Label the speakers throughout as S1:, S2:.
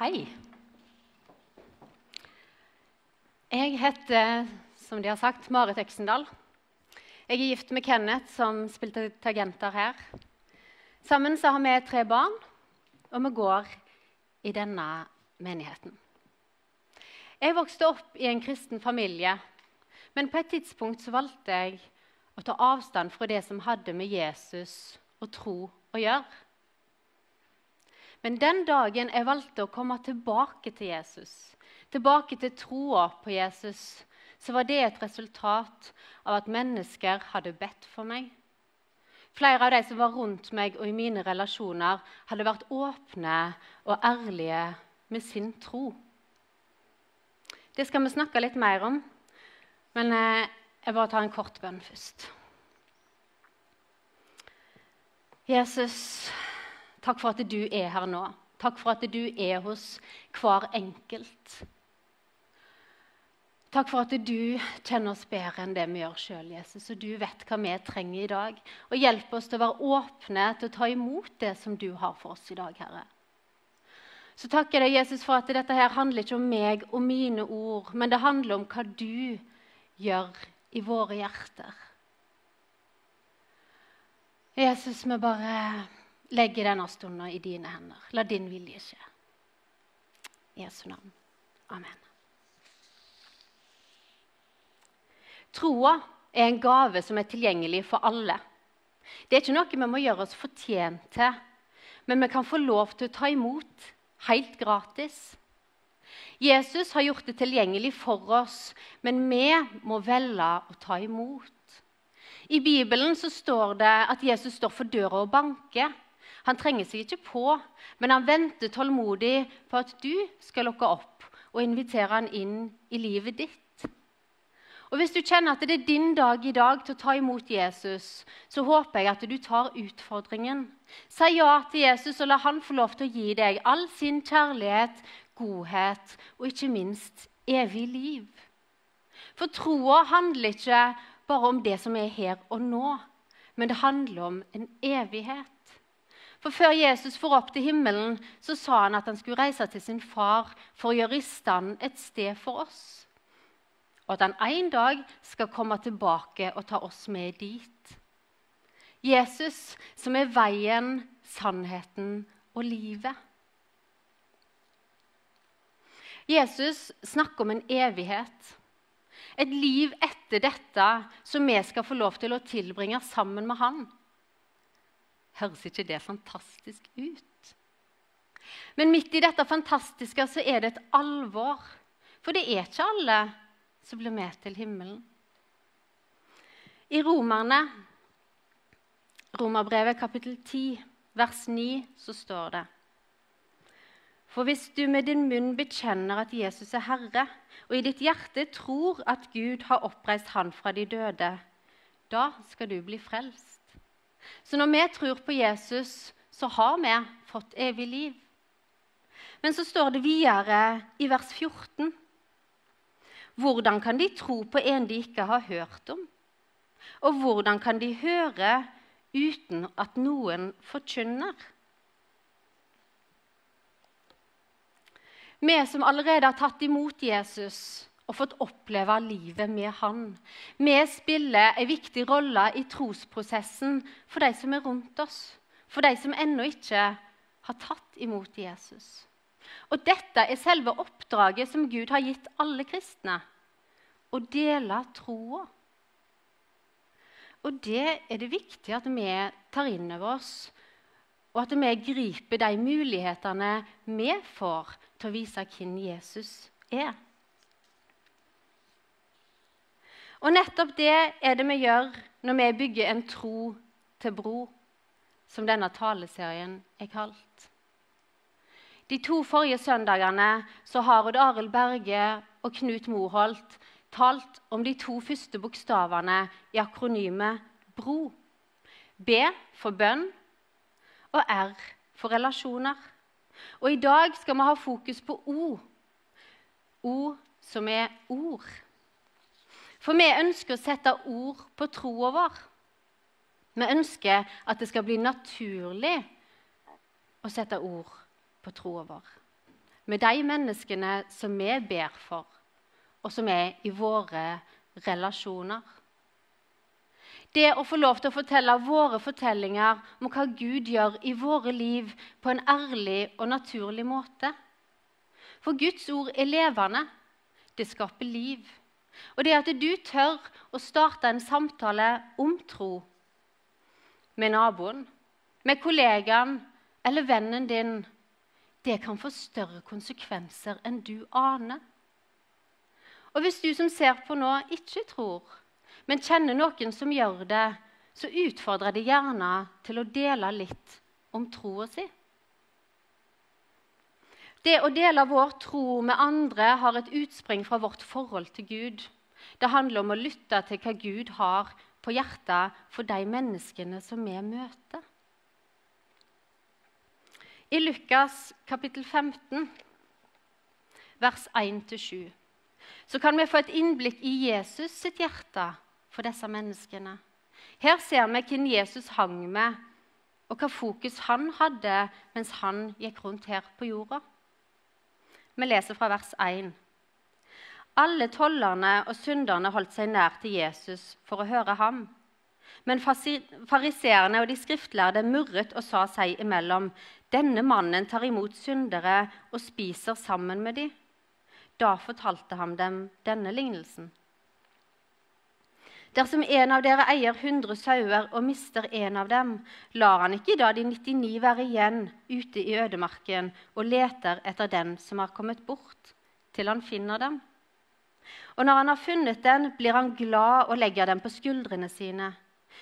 S1: Hei. Jeg heter, som de har sagt, Marit Øksendal. Jeg er gift med Kenneth, som spilte tagenter her. Sammen så har vi tre barn, og vi går i denne menigheten. Jeg vokste opp i en kristen familie, men på et tidspunkt så valgte jeg å ta avstand fra det som hadde med Jesus og tro å gjøre. Men den dagen jeg valgte å komme tilbake til Jesus, tilbake til troa på Jesus, så var det et resultat av at mennesker hadde bedt for meg. Flere av de som var rundt meg og i mine relasjoner, hadde vært åpne og ærlige med sin tro. Det skal vi snakke litt mer om, men eh, jeg bare tar en kort bønn først. Jesus, takk for at du er her nå. Takk for at du er hos hver enkelt. Takk for at du kjenner oss bedre enn det vi gjør sjøl, Jesus. Og du vet hva vi trenger i dag. Og hjelp oss til å være åpne til å ta imot det som du har for oss i dag, Herre. Så takker jeg deg, Jesus, for at dette her handler ikke om meg og mine ord, men det handler om hva du gjør i våre hjerter. Jesus, vi bare legger denne stunden i dine hender. La din vilje skje. I Jesu navn. Amen. Troa er en gave som er tilgjengelig for alle. Det er ikke noe vi må gjøre oss fortjent til, men vi kan få lov til å ta imot helt gratis. Jesus har gjort det tilgjengelig for oss, men vi må velge å ta imot. I Bibelen så står det at Jesus står for døra og banker. Han trenger seg ikke på, men han venter tålmodig på at du skal lukke opp og invitere han inn i livet ditt. Og Hvis du kjenner at det er din dag i dag til å ta imot Jesus, så håper jeg at du tar utfordringen. Si ja til Jesus og la han få lov til å gi deg all sin kjærlighet, godhet og ikke minst evig liv. For troa handler ikke bare om det som er her og nå, men det handler om en evighet. For Før Jesus for opp til himmelen, så sa han at han skulle reise til sin far for å gjøre i stand et sted for oss. Og at han en dag skal komme tilbake og ta oss med dit. Jesus som er veien, sannheten og livet. Jesus snakker om en evighet. Et liv etter dette som vi skal få lov til å tilbringe sammen med Han. Høres ikke det fantastisk ut? Men midt i dette fantastiske så er det et alvor. For det er ikke alle som blir med til himmelen. I Romerne, Romerbrevet kapittel 10, vers 9, så står det For hvis du med din munn bekjenner at Jesus er Herre, og i ditt hjerte tror at Gud har oppreist Han fra de døde, da skal du bli frelst. Så når vi tror på Jesus, så har vi fått evig liv. Men så står det videre i vers 14.: Hvordan kan de tro på en de ikke har hørt om? Og hvordan kan de høre uten at noen forkynner? Vi som allerede har tatt imot Jesus og fått oppleve livet med han. Vi spiller en viktig rolle i trosprosessen for de som er rundt oss. For de som ennå ikke har tatt imot Jesus. Og dette er selve oppdraget som Gud har gitt alle kristne. Å dele troa. Og det er det viktig at vi tar inn over oss, og at vi griper de mulighetene vi får til å vise hvem Jesus er. Og nettopp det er det vi gjør når vi bygger en tro til bro, som denne taleserien er kalt. De to forrige søndagene så har Odd Arild Berge og Knut Moholt talt om de to første bokstavene i akronymet BRO. B for bønn og R for relasjoner. Og i dag skal vi ha fokus på O. O som er ord. For vi ønsker å sette ord på troa vår. Vi ønsker at det skal bli naturlig å sette ord på troa vår. med de menneskene som vi ber for, og som er i våre relasjoner. Det å få lov til å fortelle våre fortellinger om hva Gud gjør i våre liv på en ærlig og naturlig måte. For Guds ord er levende. Det skaper liv. Og det at du tør å starte en samtale om tro med naboen, med kollegaen eller vennen din, det kan få større konsekvenser enn du aner. Og hvis du som ser på nå, ikke tror, men kjenner noen som gjør det, så utfordrer de gjerne til å dele litt om troa si. Det å dele vår tro med andre har et utspring fra vårt forhold til Gud. Det handler om å lytte til hva Gud har på hjertet for de menneskene som vi møter. I Lukas kapittel 15, vers 1-7, så kan vi få et innblikk i Jesus sitt hjerte for disse menneskene. Her ser vi hvem Jesus hang med, og hva fokus han hadde mens han gikk rundt her på jorda. Vi leser fra vers 1. Alle tollerne og synderne holdt seg nær til Jesus for å høre ham. Men fariseerne og de skriftlærde murret og sa seg imellom.: Denne mannen tar imot syndere og spiser sammen med dem. Da fortalte han dem denne lignelsen. Dersom en av dere eier 100 sauer og mister en av dem, lar han ikke da de 99 være igjen ute i ødemarken og leter etter den som har kommet bort, til han finner dem? Og når han har funnet den, blir han glad og legger den på skuldrene sine.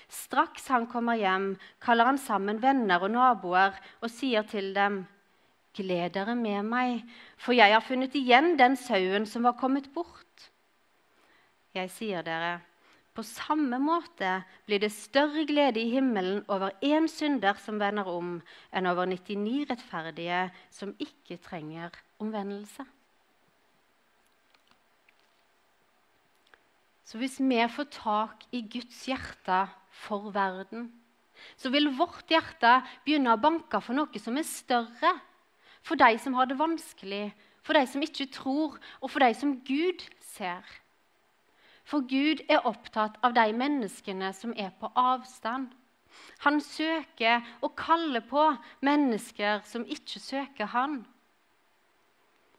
S1: Straks han kommer hjem, kaller han sammen venner og naboer og sier til dem:" Gled dere med meg, for jeg har funnet igjen den sauen som var kommet bort. Jeg sier dere, på samme måte blir det større glede i himmelen over én synder som vender om, enn over 99 rettferdige som ikke trenger omvendelse. Så hvis vi får tak i Guds hjerte for verden, så vil vårt hjerte begynne å banke for noe som er større. For de som har det vanskelig, for de som ikke tror, og for de som Gud ser. For Gud er opptatt av de menneskene som er på avstand. Han søker og kaller på mennesker som ikke søker han.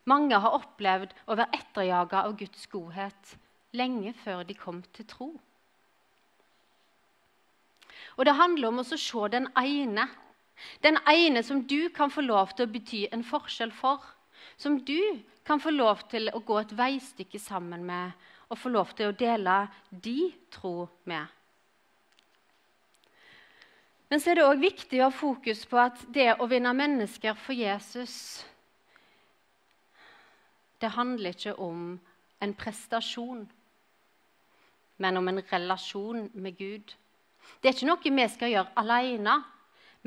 S1: Mange har opplevd å være etterjaga av Guds godhet lenge før de kom til tro. Og Det handler om å se den ene. Den ene som du kan få lov til å bety en forskjell for. Som du kan få lov til å gå et veistykke sammen med og få lov til å dele de tro med. Men så er det òg viktig å ha fokus på at det å vinne mennesker for Jesus Det handler ikke om en prestasjon, men om en relasjon med Gud. Det er ikke noe vi skal gjøre alene,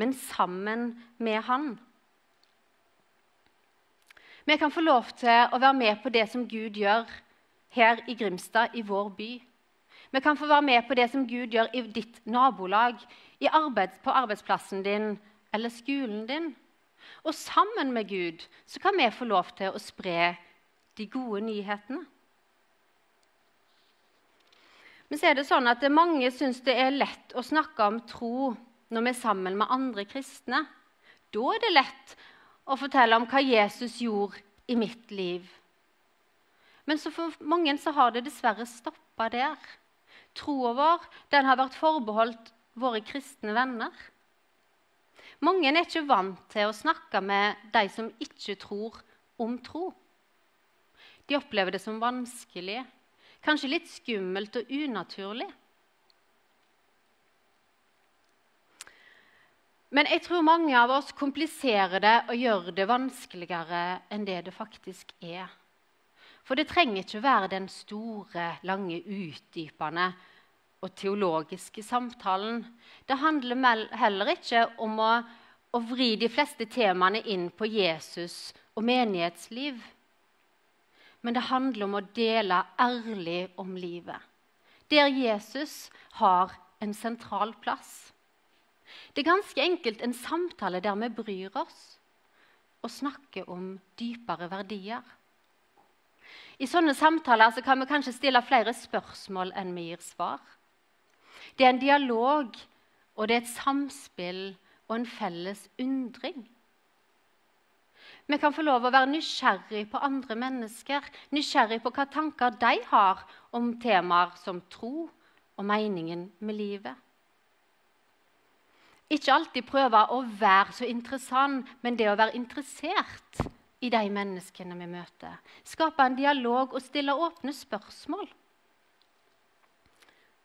S1: men sammen med Han. Vi kan få lov til å være med på det som Gud gjør her i Grimstad, i vår by. Vi kan få være med på det som Gud gjør i ditt nabolag, arbeids, på arbeidsplassen din eller skolen din. Og sammen med Gud så kan vi få lov til å spre de gode nyhetene. Men så er det sånn at mange syns det er lett å snakke om tro når vi er sammen med andre kristne. Da er det lett å fortelle om hva Jesus gjorde i mitt liv. Men for mange så har det dessverre stoppa der. Troa vår den har vært forbeholdt våre kristne venner. Mange er ikke vant til å snakke med de som ikke tror om tro. De opplever det som vanskelig, kanskje litt skummelt og unaturlig. Men jeg tror mange av oss kompliserer det og gjør det vanskeligere enn det det faktisk er. For det trenger ikke være den store, lange, utdypende og teologiske samtalen. Det handler heller ikke om å, å vri de fleste temaene inn på Jesus og menighetsliv. Men det handler om å dele ærlig om livet, der Jesus har en sentral plass. Det er ganske enkelt en samtale der vi bryr oss. og snakker om dypere verdier. I sånne samtaler så kan vi kanskje stille flere spørsmål enn vi gir svar. Det er en dialog, og det er et samspill og en felles undring. Vi kan få lov å være nysgjerrig på andre mennesker, nysgjerrig på hva tanker de har om temaer som tro og meningen med livet. Ikke alltid prøve å være så interessant, men det å være interessert i de menneskene vi møter. Skape en dialog og stille åpne spørsmål.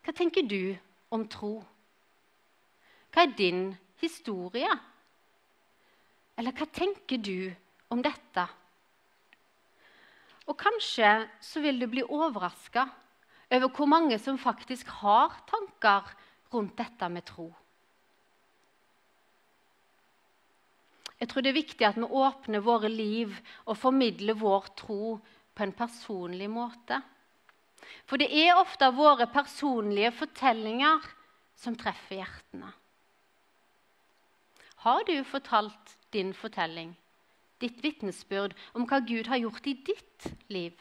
S1: Hva tenker du om tro? Hva er din historie? Eller hva tenker du om dette? Og kanskje så vil du bli overraska over hvor mange som faktisk har tanker rundt dette med tro. Jeg tror det er viktig at vi åpner våre liv og formidler vår tro på en personlig måte. For det er ofte våre personlige fortellinger som treffer hjertene. Har du fortalt din fortelling, ditt vitnesbyrd om hva Gud har gjort i ditt liv?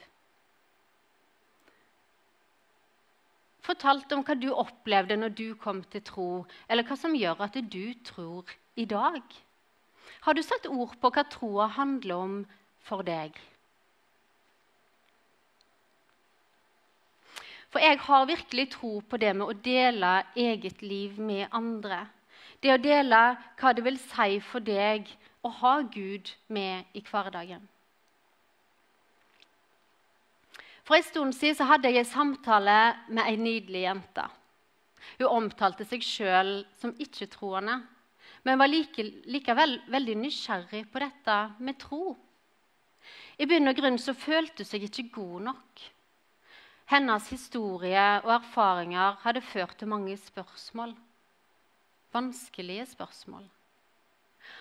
S1: Fortalt om hva du opplevde når du kom til tro, eller hva som gjør at du tror i dag? Har du satt ord på hva troa handler om for deg? For jeg har virkelig tro på det med å dele eget liv med andre. Det å dele hva det vil si for deg å ha Gud med i hverdagen. For En stund siden hadde jeg en samtale med ei nydelig jente. Hun omtalte seg sjøl som ikke-troende, men var like, likevel veldig nysgjerrig på dette med tro. I bunn og grunn så følte hun seg ikke god nok. Hennes historie og erfaringer hadde ført til mange spørsmål. Vanskelige spørsmål.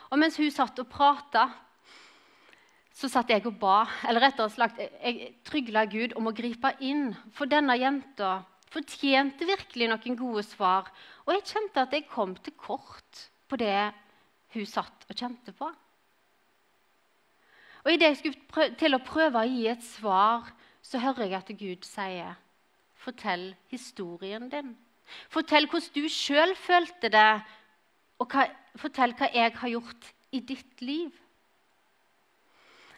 S1: Og mens hun satt og prata, så satt jeg og ba. Eller rettere sagt, jeg trygla Gud om å gripe inn. For denne jenta fortjente virkelig noen gode svar. Og jeg kjente at jeg kom til kort på det hun satt og kjente på. Og Idet jeg skulle til å prøve å gi et svar, så hører jeg at Gud sier, 'Fortell historien din.' Fortell hvordan du sjøl følte det, og hva, fortell hva jeg har gjort i ditt liv.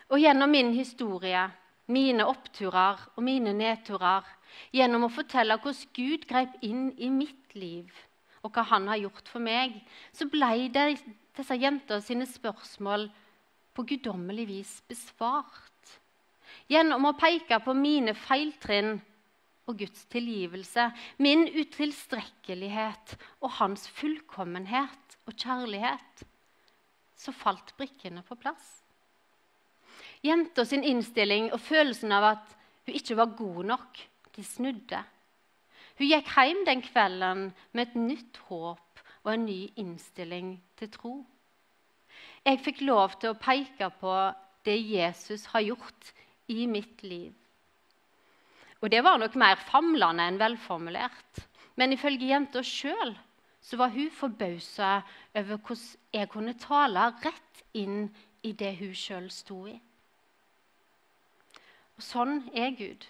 S1: Og gjennom min historie, mine oppturer og mine nedturer, gjennom å fortelle hvordan Gud grep inn i mitt liv, og hva han har gjort for meg, så ble det disse jentene sine spørsmål på guddommelig vis besvart. Gjennom å peke på mine feiltrinn og Guds tilgivelse, min utilstrekkelighet og hans fullkommenhet og kjærlighet, så falt brikkene på plass. Jenta sin innstilling og følelsen av at hun ikke var god nok, de snudde. Hun gikk hjem den kvelden med et nytt håp og en ny innstilling til tro. Jeg fikk lov til å peke på det Jesus har gjort i mitt liv. Og det var nok mer famlende enn velformulert. Men ifølge jenta sjøl var hun forbausa over hvordan jeg kunne tale rett inn i det hun sjøl sto i. Og sånn er Gud.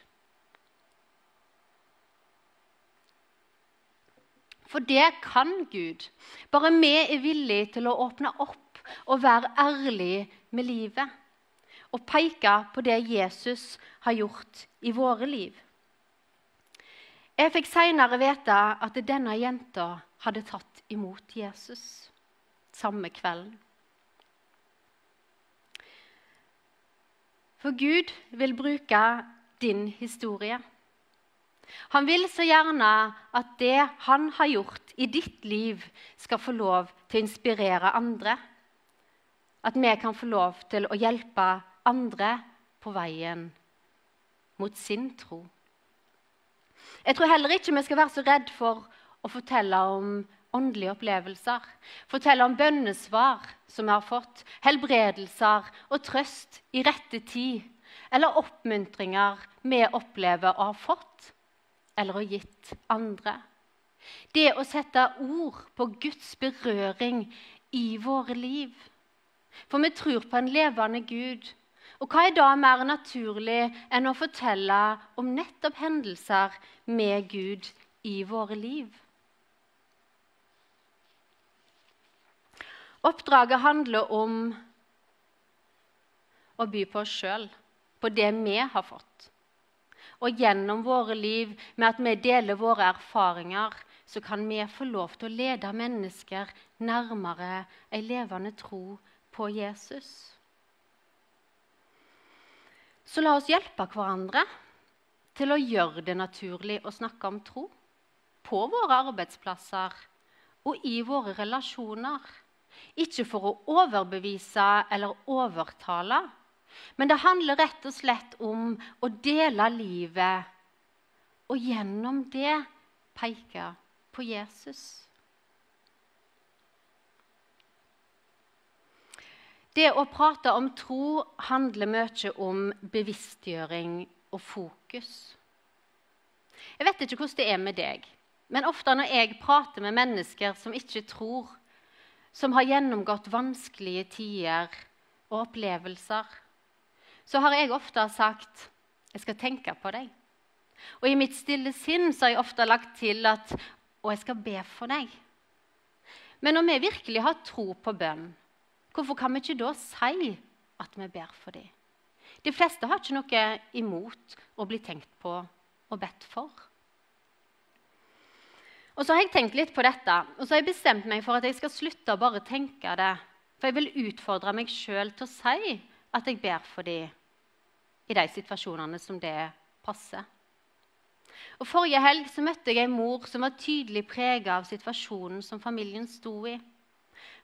S1: For det kan Gud. Bare vi er villige til å åpne opp og være ærlige med livet. Og peke på det Jesus har gjort i våre liv. Jeg fikk seinere vite at denne jenta hadde tatt imot Jesus samme kvelden. For Gud vil bruke din historie. Han vil så gjerne at det han har gjort i ditt liv, skal få lov til å inspirere andre. At vi kan få lov til å hjelpe andre på veien mot sin tro. Jeg tror heller ikke vi skal være så redd for å fortelle om åndelige opplevelser. Fortelle om bønnesvar som vi har fått, helbredelser og trøst i rette tid. Eller oppmuntringer vi opplever å ha fått eller å gitt andre. Det å sette ord på Guds berøring i våre liv. For vi tror på en levende Gud. Og hva er da mer naturlig enn å fortelle om nettopp hendelser med Gud i våre liv? Oppdraget handler om å by på oss sjøl, på det vi har fått. Og gjennom våre liv, med at vi deler våre erfaringer, så kan vi få lov til å lede mennesker nærmere ei levende tro på Jesus. Så la oss hjelpe hverandre til å gjøre det naturlig å snakke om tro på våre arbeidsplasser og i våre relasjoner. Ikke for å overbevise eller overtale, men det handler rett og slett om å dele livet og gjennom det peke på Jesus. Det å prate om tro handler mye om bevisstgjøring og fokus. Jeg vet ikke hvordan det er med deg, men ofte når jeg prater med mennesker som ikke tror, som har gjennomgått vanskelige tider og opplevelser, så har jeg ofte sagt jeg skal tenke på deg. Og i mitt stille sinn så har jeg ofte lagt til at og jeg skal be for deg. Men når vi virkelig har tro på bønn, hvorfor kan vi ikke da si at vi ber for dem? De fleste har ikke noe imot å bli tenkt på og bedt for. Og så har jeg tenkt litt på dette, og så har jeg bestemt meg for at jeg skal slutte å bare tenke det. For jeg vil utfordre meg sjøl til å si at jeg ber for dem i de situasjonene som det passer. Og Forrige helg så møtte jeg en mor som var tydelig prega av situasjonen som familien sto i.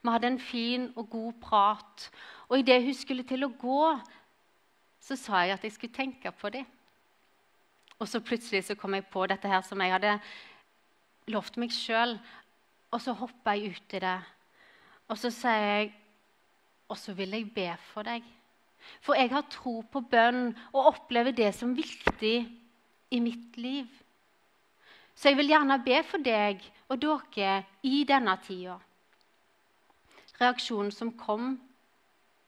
S1: Vi hadde en fin og god prat, og idet hun skulle til å gå, så sa jeg at jeg skulle tenke på dem. Og så plutselig så kom jeg på dette her som jeg hadde lovt meg sjøl, og så hoppa jeg ut i det. Og så sier jeg Og så vil jeg be for deg. For jeg har tro på bønn og opplever det som viktig i mitt liv. Så jeg vil gjerne be for deg og dere i denne tida. Reaksjonen som kom,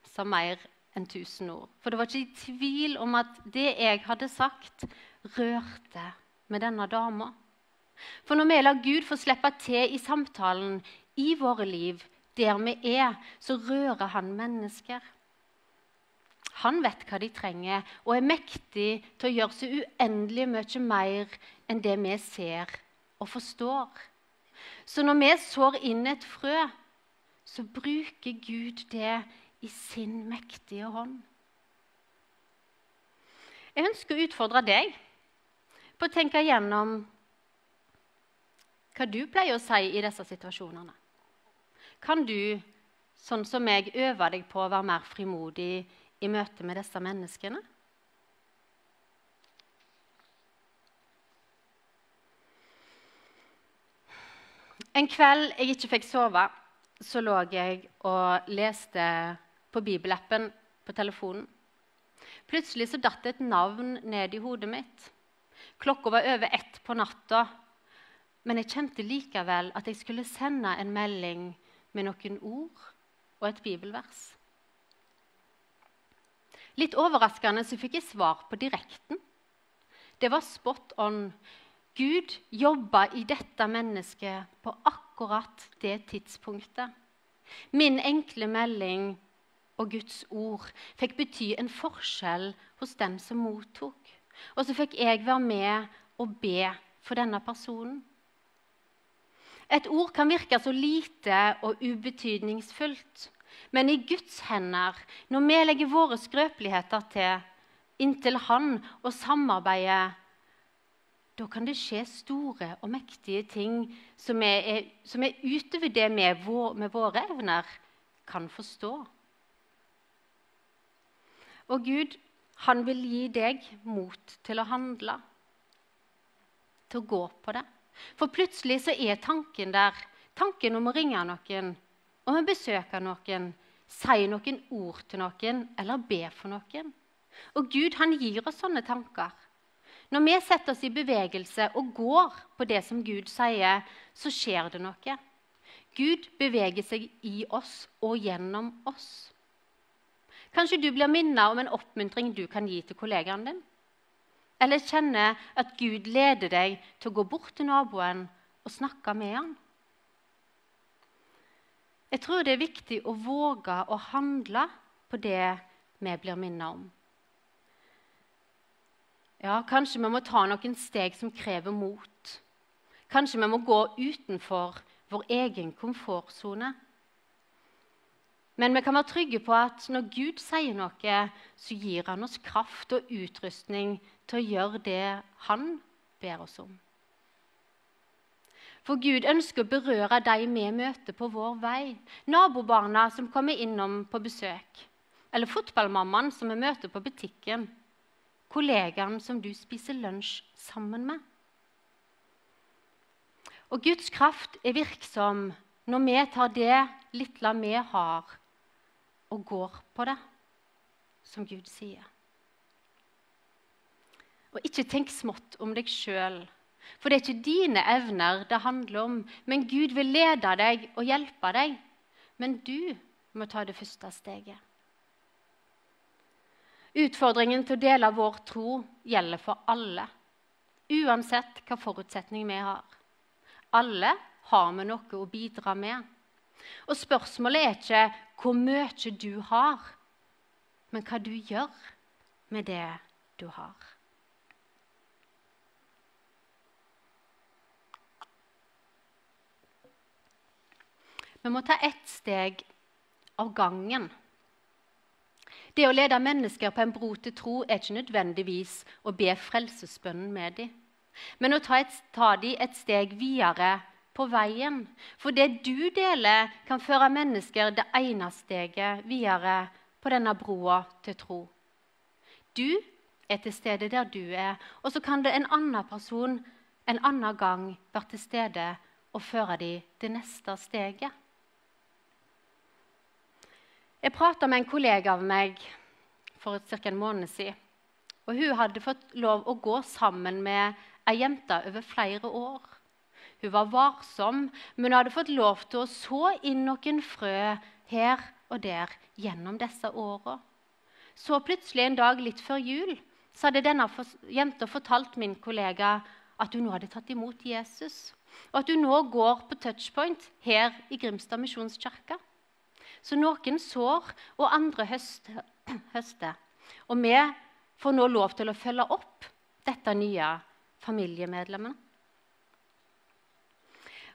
S1: sa mer enn tusen ord. For det var ikke i tvil om at det jeg hadde sagt, rørte med denne dama. For når vi lar Gud få slippe til i samtalen i våre liv, der vi er, så rører han mennesker. Han vet hva de trenger, og er mektig til å gjøre så uendelig mye mer enn det vi ser og forstår. Så når vi sår inn et frø, så bruker Gud det i sin mektige hånd. Jeg ønsker å utfordre deg på å tenke gjennom hva du pleier å si i disse situasjonene. Kan du, sånn som meg, øve deg på å være mer frimodig i møte med disse menneskene? En kveld jeg ikke fikk sove, så lå jeg og leste på bibelappen på telefonen. Plutselig så datt et navn ned i hodet mitt. Klokka var over ett på natta, men jeg kjente likevel at jeg skulle sende en melding med noen ord og et bibelvers. Litt overraskende så fikk jeg svar på direkten. Det var spot on. Gud jobba i dette mennesket på akkurat det tidspunktet. Min enkle melding og Guds ord fikk bety en forskjell hos den som mottok. Og så fikk jeg være med og be for denne personen. Et ord kan virke så lite og ubetydningsfullt. Men i Guds hender, når vi legger våre skrøpeligheter til inntil Han og samarbeider, da kan det skje store og mektige ting som er, som er utover det vi med våre evner kan forstå. Og Gud, han vil gi deg mot til å handle, til å gå på det. For plutselig så er tanken der. Tanken om å ringe noen, om vi besøker noen, sier noen ord til noen eller ber for noen. Og Gud han gir oss sånne tanker. Når vi setter oss i bevegelse og går på det som Gud sier, så skjer det noe. Gud beveger seg i oss og gjennom oss. Kanskje du blir minnet om en oppmuntring du kan gi til kollegaen din? Eller kjenner at Gud leder deg til å gå bort til naboen og snakke med han? Jeg tror det er viktig å våge å handle på det vi blir minnet om. Ja, kanskje vi må ta noen steg som krever mot. Kanskje vi må gå utenfor vår egen komfortsone. Men vi kan være trygge på at når Gud sier noe, så gir han oss kraft og utrustning til å gjøre det han ber oss om. For Gud ønsker å berøre de vi møter på vår vei. Nabobarna som kommer innom på besøk. Eller fotballmammaen som vi møter på butikken. Kollegaen som du spiser lunsj sammen med. Og Guds kraft er virksom når vi tar det lille vi har, og går på det, som Gud sier. Og ikke tenk smått om deg sjøl, for det er ikke dine evner det handler om. Men Gud vil lede deg og hjelpe deg. Men du må ta det første steget. Utfordringen til å dele vår tro gjelder for alle, uansett hva forutsetning vi har. Alle har vi noe å bidra med. Og spørsmålet er ikke hvor mye du har, men hva du gjør med det du har. Vi må ta ett steg av gangen. Det å lede mennesker på en bro til tro er ikke nødvendigvis å be frelsesbønnen med dem, men å ta, et, ta dem et steg videre på veien. For det du deler, kan føre mennesker det ene steget videre på denne broa til tro. Du er til stede der du er, og så kan det en annen person en annen gang være til stede og føre dem det neste steget. Jeg prata med en kollega av meg for ca. en måned siden. Og Hun hadde fått lov å gå sammen med ei jente over flere år. Hun var varsom, men hun hadde fått lov til å så inn noen frø her og der gjennom disse åra. Så plutselig en dag litt før jul så hadde denne jenta fortalt min kollega at hun nå hadde tatt imot Jesus, og at hun nå går på touchpoint her i Grimstad misjonskirke. Så noen sår, og andre høster. Og vi får nå lov til å følge opp dette nye familiemedlemmet.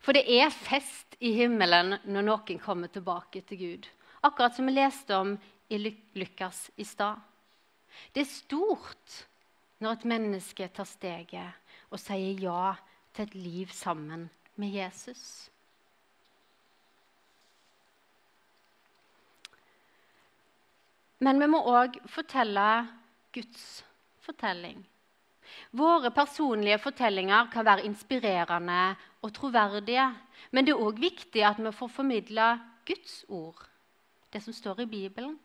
S1: For det er fest i himmelen når noen kommer tilbake til Gud. Akkurat som vi leste om i Lukas i stad. Det er stort når et menneske tar steget og sier ja til et liv sammen med Jesus. Men vi må òg fortelle Guds fortelling. Våre personlige fortellinger kan være inspirerende og troverdige, men det er òg viktig at vi får formidla Guds ord, det som står i Bibelen.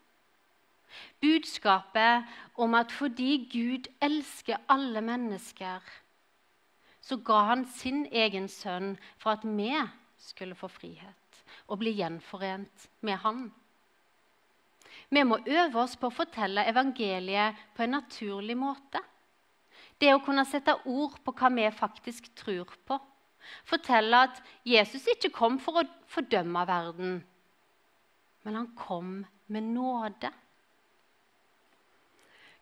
S1: Budskapet om at fordi Gud elsker alle mennesker, så ga han sin egen sønn for at vi skulle få frihet og bli gjenforent med han. Vi må øve oss på å fortelle evangeliet på en naturlig måte. Det å kunne sette ord på hva vi faktisk tror på. Fortelle at Jesus ikke kom for å fordømme verden, men han kom med nåde.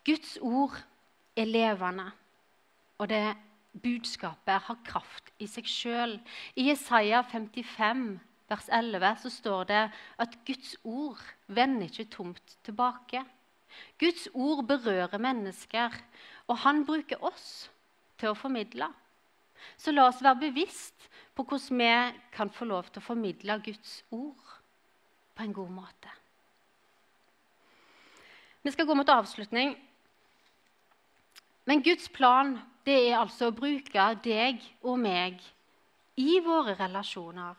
S1: Guds ord er levende, og det budskapet har kraft i seg sjøl. I Jesaja 55, vers 11, så står det at Guds ord vender ikke tomt tilbake. Guds ord berører mennesker, og han bruker oss til å formidle. Så la oss være bevisst på hvordan vi kan få lov til å formidle Guds ord på en god måte. Vi skal gå mot avslutning. Men Guds plan det er altså å bruke deg og meg i våre relasjoner,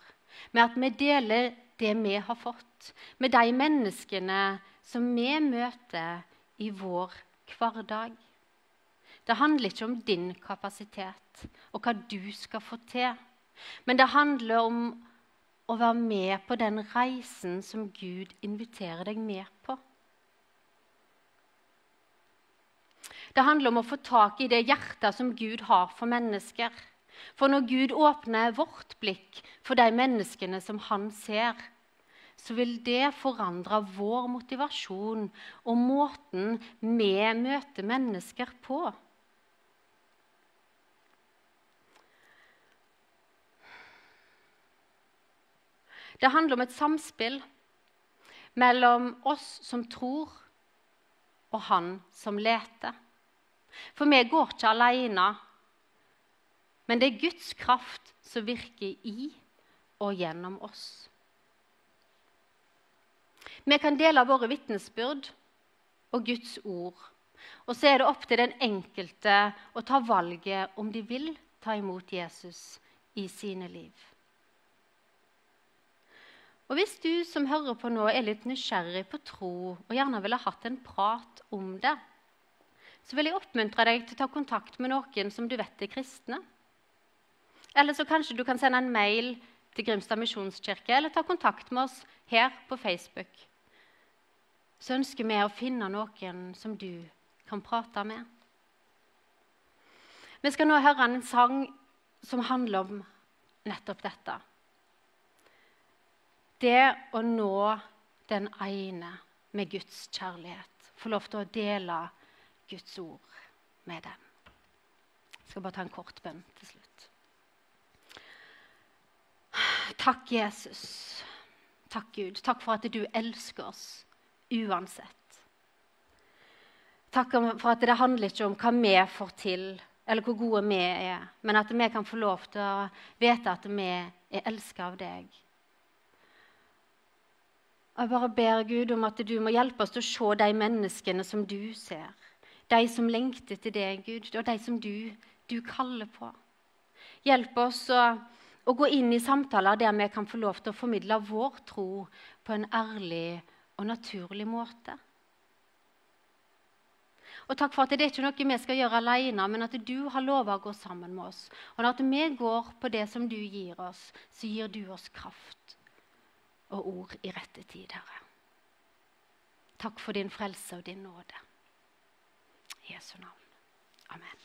S1: med at vi deler det vi har fått, med de menneskene som vi møter i vår hverdag. Det handler ikke om din kapasitet og hva du skal få til. Men det handler om å være med på den reisen som Gud inviterer deg med på. Det handler om å få tak i det hjertet som Gud har for mennesker. For når Gud åpner vårt blikk for de menneskene som han ser, så vil det forandre vår motivasjon og måten vi møter mennesker på. Det handler om et samspill mellom oss som tror, og han som leter. For vi går ikke alene, men det er Guds kraft som virker i og gjennom oss. Vi kan dele våre vitnesbyrd og Guds ord. Og så er det opp til den enkelte å ta valget om de vil ta imot Jesus i sine liv. Og Hvis du som hører på nå, er litt nysgjerrig på tro og gjerne ville hatt en prat om det, så vil jeg oppmuntre deg til å ta kontakt med noen som du vet er kristne. Eller så kanskje du kan sende en mail til Grimstad misjonskirke, eller ta kontakt med oss her på Facebook. Så ønsker vi å finne noen som du kan prate med. Vi skal nå høre en sang som handler om nettopp dette. Det å nå den ene med Guds kjærlighet. Få lov til å dele Guds ord med dem. Jeg skal bare ta en kort bønn til slutt. Takk, Jesus. Takk, Gud. Takk for at du elsker oss uansett. Takk for at det handler ikke om hva vi får til, eller hvor gode vi er, men at vi kan få lov til å vite at vi er elska av deg. Jeg bare ber Gud om at du må hjelpe oss til å se de menneskene som du ser. De som lengter til deg, Gud, og de som du, du kaller på. Hjelp oss å, å, gå inn i samtaler der vi kan få lov til å formidle vår tro på en ærlig og naturlig måte. Og takk for at det er ikke noe vi skal gjøre alene, men at du har lova å gå sammen med oss. Og at vi går på det som du gir oss, så gir du oss kraft og ord i rette tid, Herre. Takk for din frelse og din nåde. I Jesu navn. Amen.